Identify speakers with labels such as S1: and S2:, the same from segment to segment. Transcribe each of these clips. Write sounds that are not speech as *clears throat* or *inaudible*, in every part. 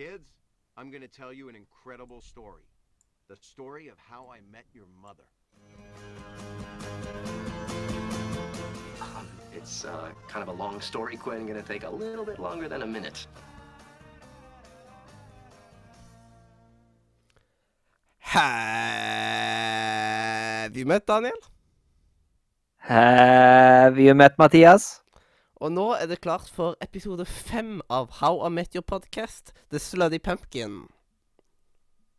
S1: Kids, I'm going to tell you an incredible story. The story of how I met your mother.
S2: Um, it's uh, kind of a long story, Quinn. Gonna take a little bit longer than a minute.
S3: Have you met Daniel?
S4: Have you met Mathias?
S3: Og nå er det klart for episode fem av How I Met Your Podcast, The Slutty Pumpkin.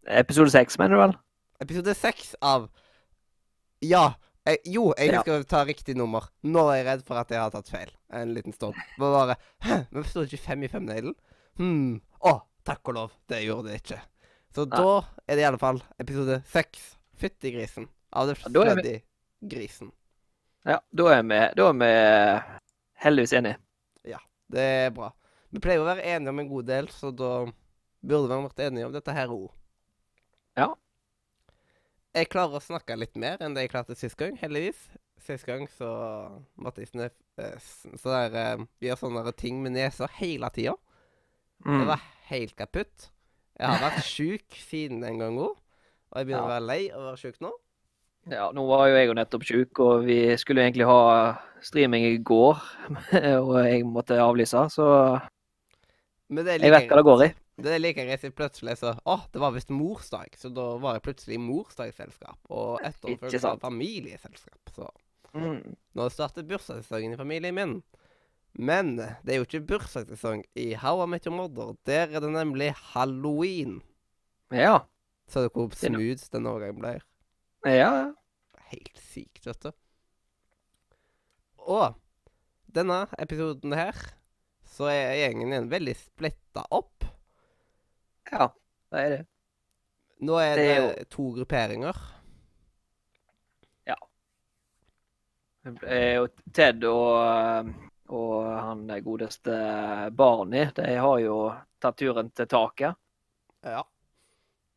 S4: Episode seks, mener du vel?
S3: Episode seks av Ja. Jeg, jo, jeg
S4: Ja.
S3: ta riktig nummer. Nå er jeg redd for at jeg har tatt feil. En liten stund. Bare, Hæ, men står det ikke fem i femneglen? Hm. Å, takk og lov. Det gjorde det ikke. Så
S4: ja.
S3: da er det i alle fall episode seks. Fytti grisen. Av
S4: vi-
S3: Slutty Grisen.
S4: Ja, da er vi, da er vi heldigvis enig.
S3: Ja, Det er bra. Vi pleier å være enige om en god del, så da burde vi vært enige om dette her òg.
S4: Ja.
S3: Jeg klarer å snakke litt mer enn det jeg klarte sist gang, heldigvis. Sist gang så jeg snø... eh, Så der, eh, gjøre sånne ting med nesa hele tida. Det
S4: Mm.
S3: var helt kaputt. Jeg har vært *laughs* sjuk siden den gang òg, og jeg begynner
S4: Ja.
S3: å være lei av å være sjuk nå.
S4: Ja, nå var jo jeg jo nettopp sjuk, og vi skulle egentlig ha streaming i går, *laughs* og jeg måtte avlyse, så
S3: er
S4: jeg vet hva det går i.
S3: Det er like greit plutselig så Å, det var visst morsdag, så da var jeg plutselig i morsdagsselskap. Og *laughs*
S4: etterfølgelig
S3: var familieselskap. Så
S4: Mm.
S3: nå starter bursdagssesongen i familien min. Men det er jo ikke bursdagssesong i How I Met Your Mother. Der er det nemlig halloween.
S4: Ja.
S3: Så det hvor smooth den overgangen blir.
S4: Ja, ja.
S3: Helt sykt, vet du. Og denne episoden her, så er gjengen igjen veldig splitta opp.
S4: Ja, det er det.
S3: Nå er det,
S4: Det er
S3: to grupperinger.
S4: Det er jo Ted og, og han godeste Barney, de har jo tatt turen til taket.
S3: Ja.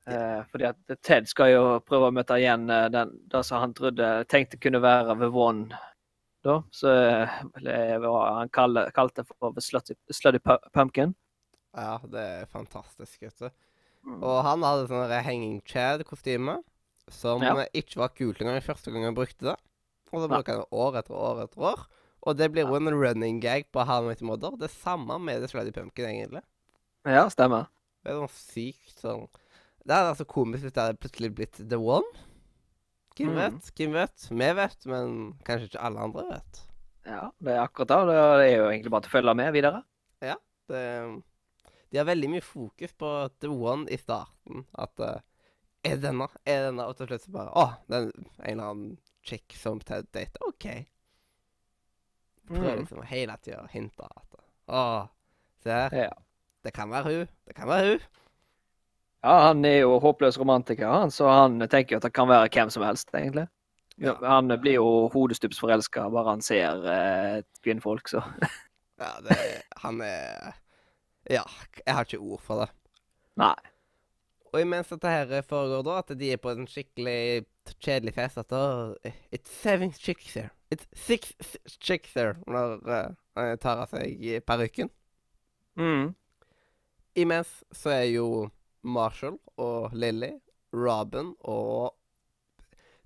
S4: Eh, fordi at Ted skal jo prøve å møte igjen eh, den, det som han trodde tenkte kunne være One. Da. Så eh, han kalte det for Slutty, Slutty Pumpkin.
S3: Ja, det er fantastisk, vet du.
S4: Mm.
S3: Og han hadde sånn hanging chad-kostyme, som
S4: Ja.
S3: ikke var kult engang første gang han brukte det. Og så bruker han det år etter år etter år. Og det blir jo en running gag på How I Modder. Det samme med The Slutty Pumpkin, egentlig.
S4: Ja, stemmer.
S3: Det er sånn sykt sånn Det hadde vært så komisk hvis det hadde plutselig blitt The One. Hvem
S4: Mm.
S3: vet? Hvem vet? Vi vet, men kanskje ikke alle andre vet.
S4: Ja, det er akkurat det. Det er jo egentlig bare til å følge med videre. Ja.
S3: Det, de har veldig mye fokus på The One i starten. At uh, Er denne? Er denne? Og til slutt så bare Å, det er en eller annen chick som Ted dater. OK. Prøver
S4: Mm.
S3: liksom hele tida å hinte at Å, se her.
S4: Ja.
S3: Det kan være hun. Det kan være hun.
S4: Ja, han er jo håpløs romantiker, han, så han tenker jo at det kan være hvem som helst, egentlig.
S3: Ja.
S4: Han blir jo hodestups forelska bare han ser eh, kvinnfolk, så *laughs*
S3: Ja, det Han er Ja, jeg har ikke ord for det.
S4: Nei.
S3: Og imens dette her foregår, da, at de er på en skikkelig kjedelig fest at da, It's seven chicks here. It's six chicks here. Når uh, tar av seg parykken.
S4: Mm.
S3: Imens så er jo Marshall og Lily, Robin og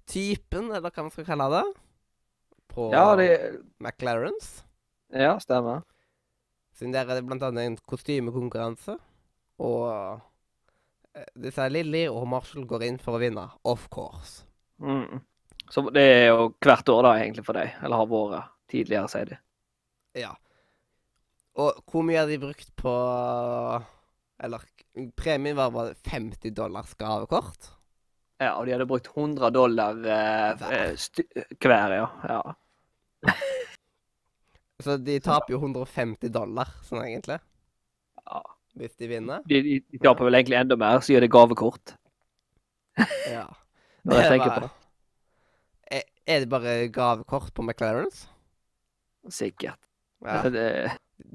S3: typen, eller hva man skal kalle det, på
S4: Ja, det
S3: McLarens.
S4: Ja, stemmer.
S3: Siden der er det blant annet en kostymekonkurranse. Og det disse Lilly og Marshall går inn for å vinne, of course.
S4: Mm. Så det er jo hvert år, da, egentlig, for deg. Eller har vært tidligere, sier de.
S3: Ja. Og hvor mye har de brukt på Eller premien var bare 50 dollars gavekort.
S4: Ja, og de hadde brukt 100 dollar eh,
S3: Hver.
S4: eh, ja. ja. *laughs*
S3: Så de taper jo 150 dollar, sånn egentlig,
S4: ja.
S3: hvis de vinner.
S4: De, de, de taper vel egentlig enda mer, så gjør det gavekort. *laughs*
S3: Ja. *laughs*
S4: Når jeg tenker på det.
S3: Er, det bare gavekort på McLarens?
S4: Sikkert.
S3: Ja.
S4: Det,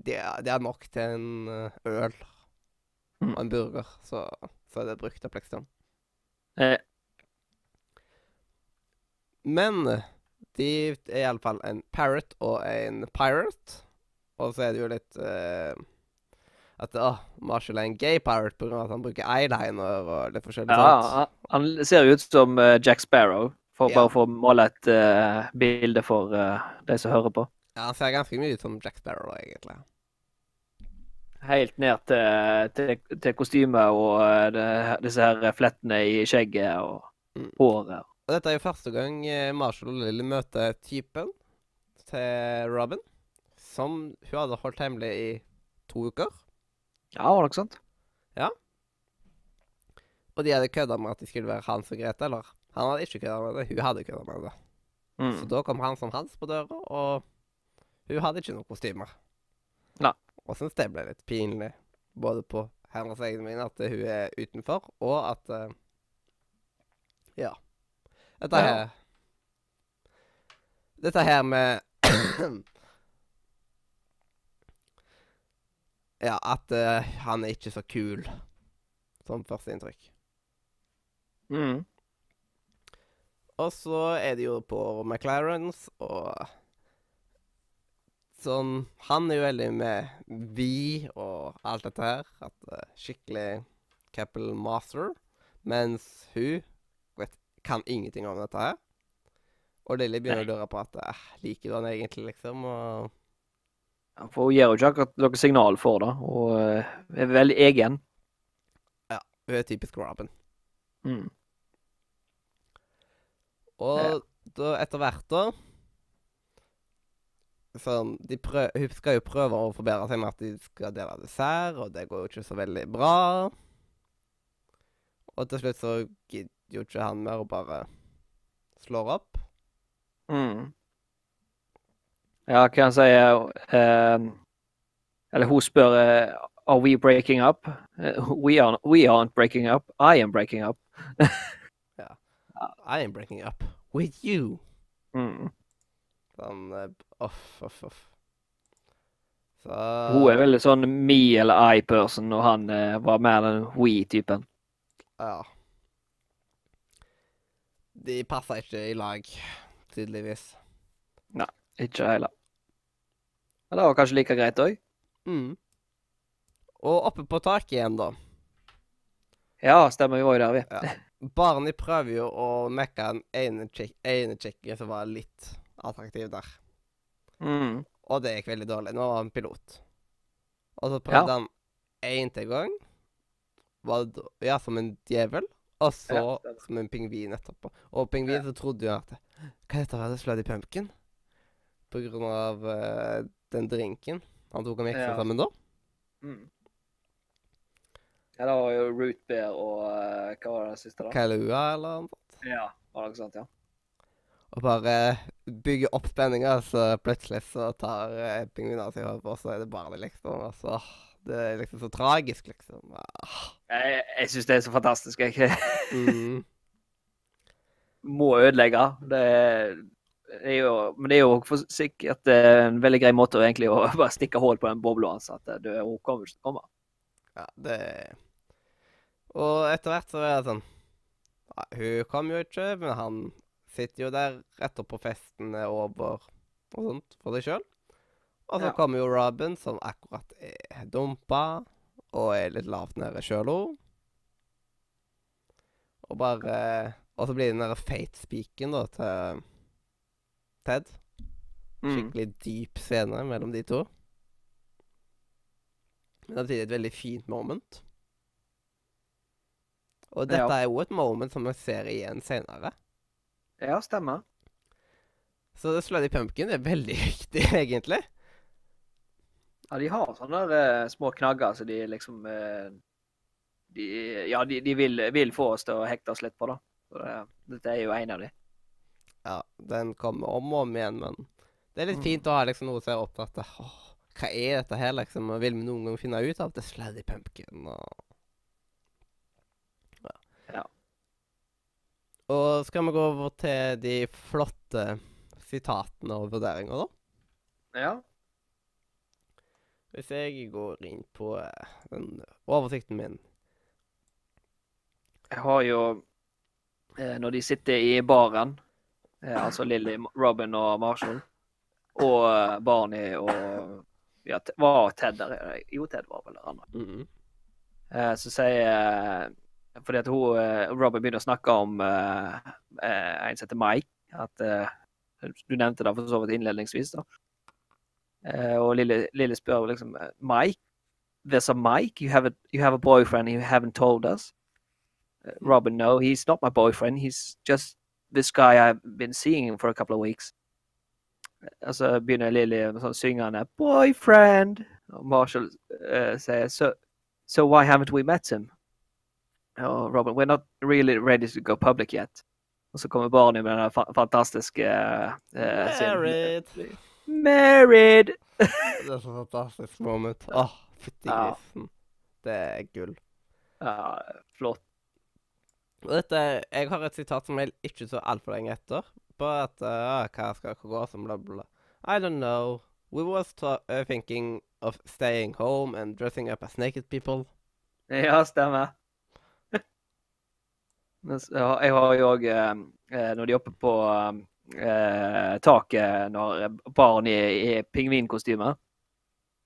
S3: Det er, nok til en eh, øl. Og en burger, så, så er det brukt av liksom.
S4: eh,
S3: Men de er iallfall en parrot og en pirate. Og så er det jo litt eh, At å, Marshall er en gay pirate pga. at han bruker eyeliner og litt forskjellig
S4: Ja,
S3: sånt.
S4: han, han ser jo ut som uh, Jack Sparrow, for
S3: Ja.
S4: bare for å male et uh, bilde for uh, de som hører på.
S3: Ja, han ser ganske mye ut som Jack Sparrow, egentlig.
S4: Helt ned til, til, til kostymet og eh, det, disse her flettene i skjegget og
S3: Mm.
S4: håret.
S3: Og dette er jo første gang eh, Marshall og Lily møter typen til Robin, som hun hadde holdt hemmelig i to uker.
S4: Ja, var det ikke sant?
S3: Og de hadde kødda med at de skulle være Hans og Grete, eller han hadde ikke kødda med det, hun hadde kødda med det. Så
S4: Mm.
S3: da kom han som Hans på døra, og hun hadde ikke noen kostymer.
S4: Nei.
S3: Og syns det ble litt pinlig, både på hennes egen min, at hun er utenfor, og at uh, Ja. Dette
S4: Ja.
S3: her Dette her med *clears throat* Ja, at uh, han er ikke så kul, som førsteinntrykk.
S4: Mm.
S3: Og så er det jo på McLarens, og sånn Han er jo veldig med vi og alt dette her. At uh, skikkelig Capital Master. Mens hun vet, kan ingenting om dette her. Og Lilly begynner å lure på at eh, liker du han egentlig, liksom? Og
S4: Ja, for hun gir jo ikke akkurat noe signal for det, og uh, er veldig egen.
S3: Ja, hun er typisk Robin.
S4: Mm.
S3: Og
S4: Ja.
S3: da etter hvert, da Sånn de prøv, Hun skal jo prøve å forbedre seg med at de skal dele dessert, og det går jo ikke så veldig bra. Og til slutt så gidder jo ikke han mer og bare slår opp.
S4: Mm. Ja, hva han sier um, Eller hun spør eh, Are we breaking up? Eh, we, aren't, we aren't breaking up. I am breaking up. *laughs*
S3: I am breaking up with you.
S4: Mm.
S3: Sånn Off, off, off. Så
S4: Hun er veldig sånn me eller I-person, og han eh, var mer den we-typen.
S3: Ja. De passer ikke i lag, tydeligvis.
S4: Nei, Ikke heller. Men det var kanskje like greit òg.
S3: Mm. Og oppe på taket igjen, da.
S4: Ja, stemmer. Vi var jo der, vi.
S3: Ja. Barney prøver jo å mekke chick ene chicken som var litt attraktiv der.
S4: Mm.
S3: Og det gikk veldig dårlig. Nå var han pilot. Og så prøvde
S4: Ja.
S3: han én til gang. Det, ja, som en djevel. Og så
S4: Ja,
S3: som en pingvin etterpå. Og pingvin så trodde jo at Hva heter det? Sluddy Pumpkin? På grunn av uh, den drinken han tok og gikk
S4: Ja.
S3: sammen da.
S4: Mm. Ja, det var jo root beer og uh, Hva var det siste, da?
S3: Kailua eller noe sånt.
S4: Ja, var det ikke sant, ja.
S3: Og bare bygger opp spenninga, så plutselig så tar uh, pingvinene seg over, og så er det bare det, liksom. Altså, Det er liksom så tragisk, liksom. Ah.
S4: Jeg, jeg syns det er så fantastisk. Jeg
S3: Mm. *laughs*
S4: må ødelegge. Det er, det er jo, men det er jo sikkert eh, en veldig grei måte å egentlig å *laughs* bare stikke hull på den bobla hans. At eh, hun kommer ikke til å komme.
S3: Ja, det Og etter hvert så er det sånn Nei, Hun kom jo ikke, men han sitter jo der etterpå festen er over og sånt for seg sjøl. Og så
S4: Ja.
S3: kommer jo Robin, som akkurat er dumpa og er litt lavt nede sjøl òg. Og bare Og så blir det den derre fate-spiken da til Ted.
S4: Mm.
S3: Skikkelig dyp scene mellom de to. Men samtidig et veldig fint moment. Og dette
S4: Ja.
S3: er jo et moment som vi ser igjen senere.
S4: Ja, stemmer.
S3: Så Slady Pumpkin er veldig *laughs* viktig, egentlig.
S4: Ja, de har sånne der, uh, små knagger så de liksom uh, de, Ja, de, de vil, vil få oss til å hekte oss litt på, da. Så det, dette er jo en av de.
S3: Ja, Den kommer om og om igjen, men det er litt
S4: Mm.
S3: fint å ha liksom noe som er opptatt av Åh, Hva er dette her, liksom? Vil vi noen gang finne ut av det? Slady Pumpkin og ja.
S4: Ja.
S3: Og skal vi gå over til de flotte sitatene og vurderinger, da?
S4: Ja.
S3: Hvis jeg går inn på eh, den oversikten min
S4: Jeg har jo eh, Når de sitter i baren, eh, altså Lilly, Robin og Marshall, og Barney og ja, Var Ted der? Jo, Ted var vel der.
S3: Mhm.
S4: Eh, så sier Fordi at hun, eh, Robin begynner å snakke om eh, en som heter Mike. At uh, Du nevnte det for så vidt innledningsvis. da. Uh, og Lille, Lille spør liksom Mike? There's a Mike? You have a, you have a boyfriend you haven't told us? Robin, no, he's not my boyfriend. He's just this guy I've been seeing for a couple of weeks. Og så begynner med sånn syngende 'boyfriend'. Og Marshall uh, sier so, 'so why haven't we met him?' Og Robin 'we're not really ready to go public yet'. Og så kommer Barney med den fa fantastiske uh, scenen.
S3: Married.
S4: Married!
S3: Det er så *laughs* fantastisk moment. Åh, fytti
S4: Ja.
S3: Det er gull.
S4: Ja, flott.
S3: Og dette, jeg har et sitat som jeg ikke så altfor lenge etter. På at uh, hva skal dere gå som bla, bla, bla. I don't know. We was uh, thinking of staying home and dressing up as naked people.
S4: Ja, stemmer. Jeg har jo òg Når de er oppe på eh, taket, når barn er i pingvinkostyme,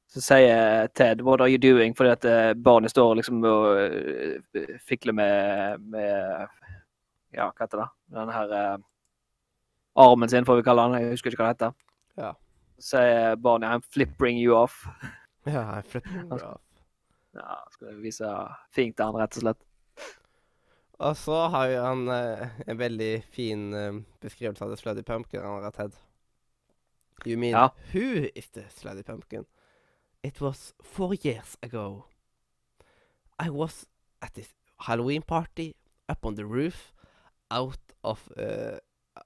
S4: så sier Ted 'What are you doing?' fordi at eh, barnet står liksom og eh, fikler med, med Ja, hva heter det? Den her eh, armen sin, får vi kalle den. Jeg husker ikke hva det heter.
S3: Ja.
S4: Så sier barnet 'I'm flipping you off'.
S3: Ja, jeg flipping off.
S4: Ja, skal vise fint til han, rett og slett.
S3: Og så har jo han eh, en veldig fin eh, beskrivelse av The Slutty Pumpkin, han har Ted. You mean
S4: Ja.
S3: who is the Slutty Pumpkin? It was four years ago. I was at this Halloween party up on the roof, out of uh,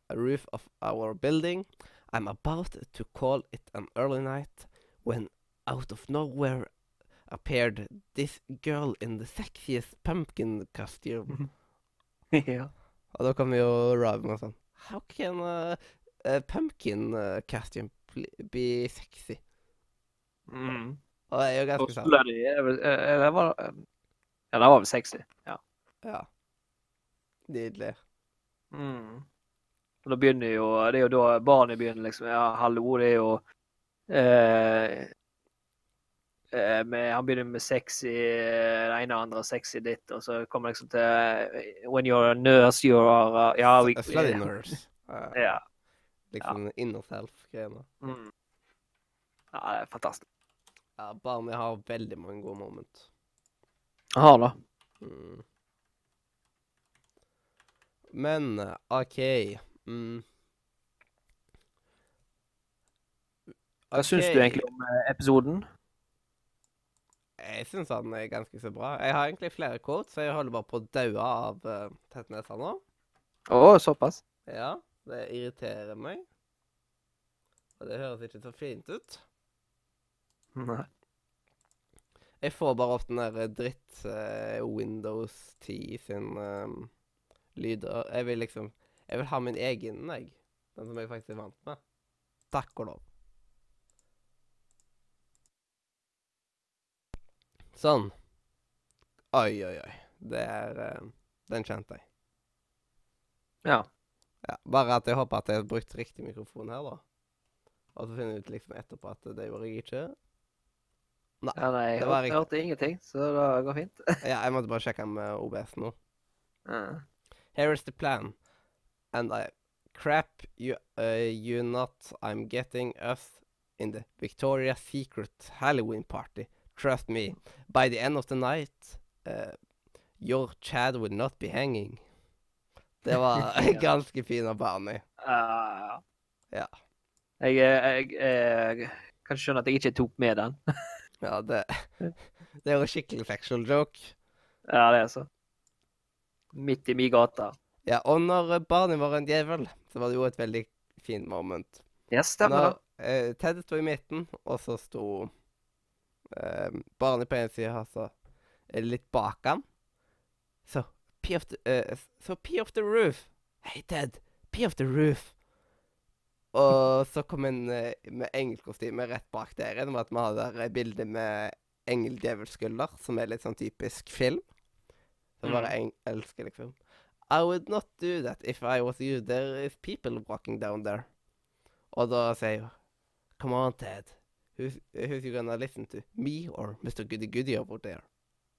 S3: a roof of our building. I'm about to call it an early night when out of nowhere appeared this girl in the sexiest pumpkin costume. *laughs*
S4: ja.
S3: Og da kommer jo Robin og sånn How can a, a pumpkin uh, costume be sexy?
S4: Mm.
S3: Og det er jo ganske sant.
S4: Det var Ja, det var vel sexy. Ja.
S3: Ja. Nydelig.
S4: Mm. Og da begynner jo Det er jo da barnet begynner liksom Ja, hallo, det er jo eh, med, Han begynner med sexy i, det ene og andre sexy ditt, og så kommer liksom til eh, When you're a nurse, you are uh, Ja, we,
S3: A slutty nurse. Uh, *laughs*
S4: Ja.
S3: liksom inner self-greiene.
S4: Mm. ja, det er fantastisk.
S3: Ja, Barney har veldig mange gode moment.
S4: Jeg har det.
S3: Mm. Men OK mm.
S4: Hva syns du egentlig om eh, episoden?
S3: Jeg syns han er ganske så bra. Jeg har egentlig flere quotes, så jeg holder bare på å daue av uh, tettnesa nå.
S4: Å, såpass?
S3: Ja, det irriterer meg. Og det høres ikke så fint ut.
S4: Nei.
S3: Jeg får bare opp den der dritt uh, Windows 10 sin um, lyder. Jeg vil liksom Jeg vil ha min egen, jeg. Den som jeg faktisk er vant med. Takk og lov. Sånn. Oi, oi, oi. Det er eh, Den kjente jeg.
S4: Ja.
S3: Ja, bare at jeg håper at jeg har brukt riktig mikrofon her, da. Og så finner jeg ut liksom etterpå at det gjorde jeg ikke.
S4: ja nei, jeg hørte,
S3: jeg
S4: hørte ingenting, så det går fint. *laughs*
S3: Ja, jeg måtte bare sjekke med OBS nå.
S4: Ja.
S3: Here is the plan. And I crap you uh, you not I'm getting us in the Victoria's Secret Halloween party. Trust me. By the end of the night uh, your Chad would not be hanging. Det var *laughs*
S4: Ja.
S3: ganske fin av Barney.
S4: Uh,
S3: Ja.
S4: Jeg, jeg, jeg kan skjønne at jeg ikke tok med den. *laughs*
S3: Ja, det *laughs* Det er jo en skikkelig sexual joke.
S4: Ja, det er så. Midt i min gata.
S3: Ja, og når eh, Barney var en djevel, så var det jo et veldig fint moment.
S4: Ja, stemmer det.
S3: eh, Ted sto i midten, og så sto eh, barnet på en side, har så eh, litt bak han. Så pee off the, uh, so pee off the roof. Hei, Ted. Pee off the roof. Og så kom en uh, med engelkostyme rett bak der igjen, med at vi hadde der bilde med engel-djevelskulder, som er litt sånn typisk film. Så bare eng elsker liksom. I would not do that if I was you. There is people walking down there. Og da sier hun Come on, Ted. Who's, who's you gonna listen to? Me or Mr. Goody Goody over there?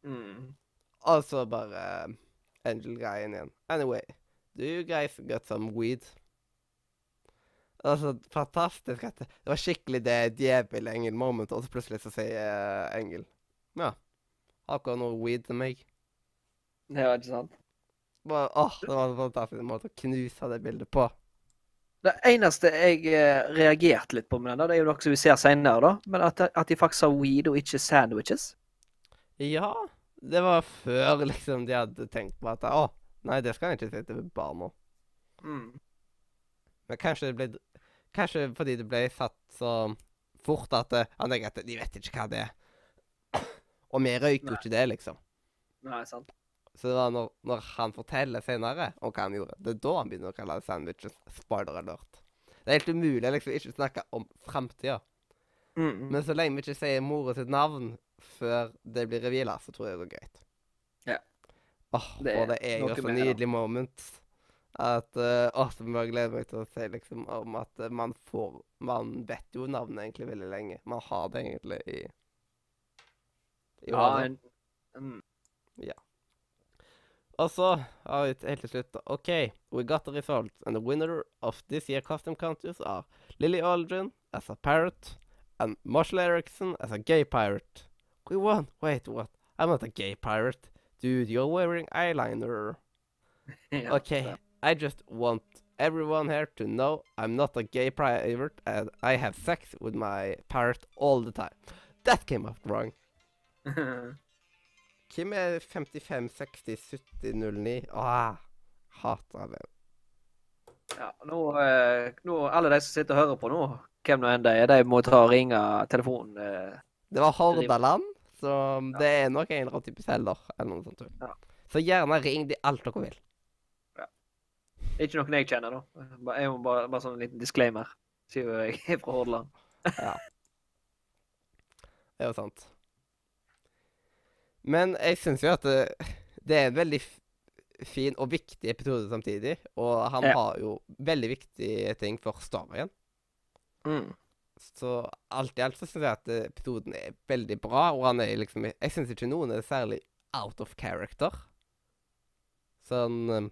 S4: Mm.
S3: Og så bare um, Angel-greien igjen. Anyway, do you guys got some weed? Altså, fantastisk det, det var skikkelig det djevel-engel-moment, og så plutselig så sier uh, Engel Ja, har dere noe weed til meg?
S4: Ja, ikke sant?
S3: Bare, åh, det var en fantastisk måte å knuse det bildet på.
S4: Det eneste jeg eh, reagerte litt på med den, det er jo noe som vi ser senere, da. Men at, at de faktisk har weed og ikke sandwiches.
S3: Ja, det var før liksom de hadde tenkt på at å, nei, det skal jeg ikke si til barna.
S4: Mm.
S3: Men kanskje det ble Kanskje fordi det ble satt så fort at eh, han tenker at de vet ikke hva det er. Og vi røyker jo ikke det, liksom.
S4: Nei, sant.
S3: Så det var når, når han forteller senere om hva han gjorde, det er da han begynner å kalle det sandwiches spoiler alert. Det er helt umulig å liksom ikke snakke om framtida.
S4: Mm.
S3: Men så lenge vi ikke sier mora sitt navn før det blir reveala, så tror jeg det går greit.
S4: Ja.
S3: Åh,
S4: Det
S3: og
S4: er
S3: det er jo så
S4: nydelig da.
S3: moment. At uh, Åh, så gleder meg til å si liksom om at uh, man får Man vet jo navnet egentlig veldig lenge. Man har det egentlig i i
S4: Ja, en, mm.
S3: Og så helt til slutt OK, we got the results, and the winner of this year custom contest are Lily Aldrin as a parrot and Marshall Erickson as a gay pirate. We won. Wait, what? I'm not a gay pirate. Dude, you're wearing eyeliner. *laughs*
S4: ja,
S3: Okay,
S4: det-
S3: I just want everyone here to know I'm not a gay pirate and I have sex with my parrot all the time. That came out wrong. *laughs* Hvem er 55, 60, 70, 09? Ah, hater det.
S4: ja, nå, eh, nå, alle de som sitter og hører på nå, hvem nå enn de er, de må ta og ringe telefonen. Eh.
S3: Det var Hordaland, så det er nok en eller annen type selger eller noe sånt.
S4: Ja.
S3: Så gjerne ring de alt dere vil. Ja.
S4: Det er ikke noen jeg kjenner, da. Jeg må bare, bare sånn en liten disclaimer. Jo jeg er fra Hordaland. ja.
S3: Det er jo sant. Men jeg syns jo at det, det er en veldig fin og viktig episode samtidig. Og han
S4: Ja.
S3: har jo veldig viktige ting for storyen.
S4: Mm.
S3: Så alt i alt så syns jeg at eh, episoden er veldig bra, og han er liksom Jeg syns ikke noen er særlig out of character. Sånn eh,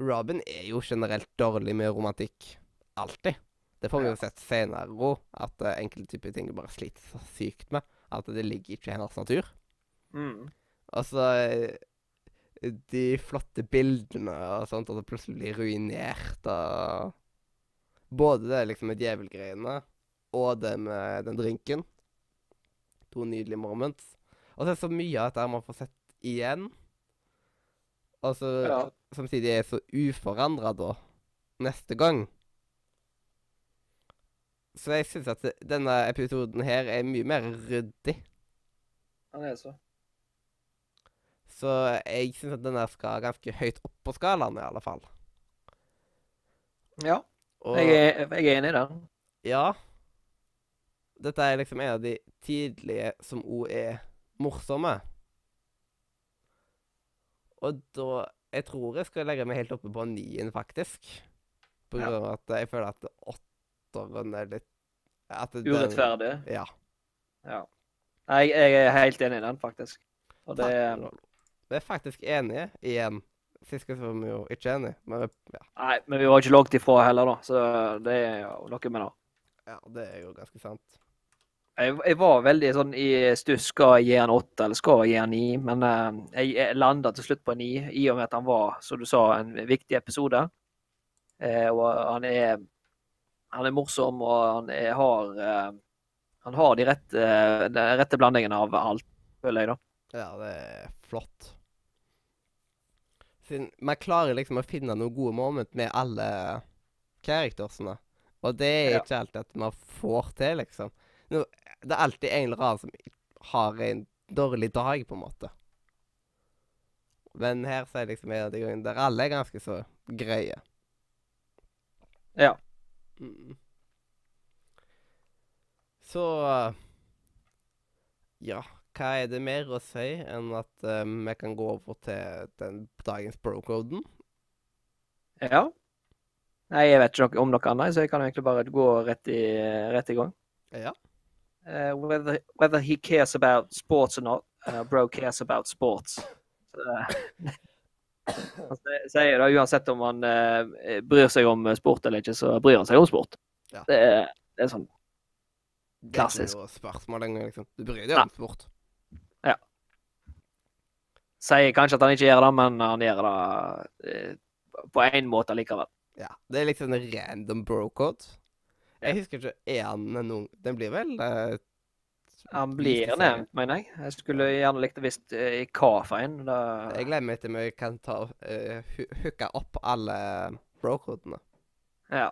S3: Robin er jo generelt dårlig med romantikk. Alltid. Det får vi jo sett senere òg, at eh, enkelte typer ting bare sliter så sykt med. At det ligger ikke i hennes natur.
S4: Mm.
S3: Altså eh, De flotte bildene og sånt, og det plutselig blir ruinert av Både det liksom med djevelgreiene og det med den drinken. To nydelige moments. Og så er det så mye av dette man får sett igjen. Og så
S4: Ja.
S3: samtidig er så uforandra da, neste gang. Så jeg syns at denne episoden her er mye mer ryddig.
S4: Han er så.
S3: Så jeg syns at denne skal ganske høyt opp på skalaen, i alle fall.
S4: Ja,
S3: Og
S4: jeg er, jeg er enig i den.
S3: ja Dette er liksom en av de tidlige som òg er morsomme. Og da Jeg tror jeg skal legge meg helt oppe på nien, faktisk. På grunn av at jeg føler at åtteren er litt at den-
S4: Urettferdig.
S3: Ja.
S4: Ja. Jeg, jeg er helt enig i den, faktisk. Og det
S3: Takk. Vi er faktisk enige igjen. Sist gang var vi jo ikke enige, men ja,
S4: Nei, men vi var ikke langt ifra heller, da. Så det er jo noe med det.
S3: ja, det er jo ganske sant.
S4: Jeg, jeg var veldig sånn i stuss. Skal jeg gi han åtte, eller skal jeg gi han ni? Men eh, jeg, landa til slutt på ni, i og med at han var, som du sa, en viktig episode. Eh, og han er Han er morsom, og han er, har eh, Han har de rette, den rette blandingen av alt, føler jeg, da.
S3: Ja, det er flott. Siden man klarer liksom å finne noen gode moment med alle charactersene. Og det er
S4: Ja.
S3: ikke alltid at man får til, liksom. No, det er alltid en eller annen som har en dårlig dag, på en måte. Men her så er liksom en av de gangene der alle er ganske så greie.
S4: Ja.
S3: Mm. Så Ja, hva er det mer å si enn at eh, vi kan gå over til den dagens bro-koden?
S4: ja. Nei, jeg vet ikke om noe annet, så jeg kan egentlig bare gå rett i, rett i gang.
S3: Ja.
S4: uh, whether whether he cares about sports or not, uh, bro cares about sports. Uh, *laughs* han sier- da uansett om han eh, bryr seg om sport eller ikke, så bryr han seg om sport.
S3: Ja.
S4: Det, er, det er sånn
S3: Det er
S4: Klassisk.
S3: ikke noe spørsmål engang, liksom. Du bryr deg om sport.
S4: Sier kanskje at han ikke gjør det, men han gjør det eh, på én måte likevel.
S3: Ja. Det er liksom en random bro-code. Jeg husker ikke Er han noen Den blir vel eh,
S4: Han blir nevnt, mener jeg. Jeg skulle gjerne likt det visst eh, i hva for en. Da,
S3: Jeg gleder meg til vi kan ta uh, hooke opp alle bro-kodene.
S4: ja,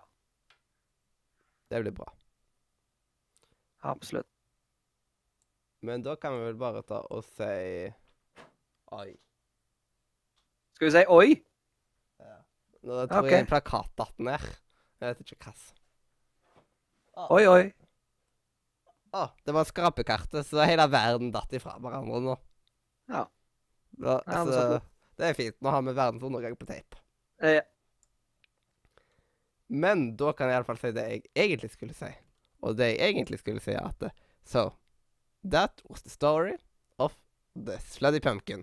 S3: Det blir bra.
S4: absolutt.
S3: Men da kan vi vel bare ta og si Oi.
S4: Skal vi si oi?
S3: Nå tror
S4: Ok.
S3: jeg en plakat datt ned. Jeg vet ikke hva.
S4: Oi, oi.
S3: Å, det var skrapekartet, så hele verden datt ifra hverandre nå.
S4: Ja.
S3: Da,
S4: Ja, men så
S3: så,
S4: bra.
S3: det er fint. Nå har vi verdensundergang på tape.
S4: Ja.
S3: Men da kan jeg iallfall si det jeg egentlig skulle si. Og det jeg egentlig skulle si, er at So, that was the story of the Slutty Pumpkin.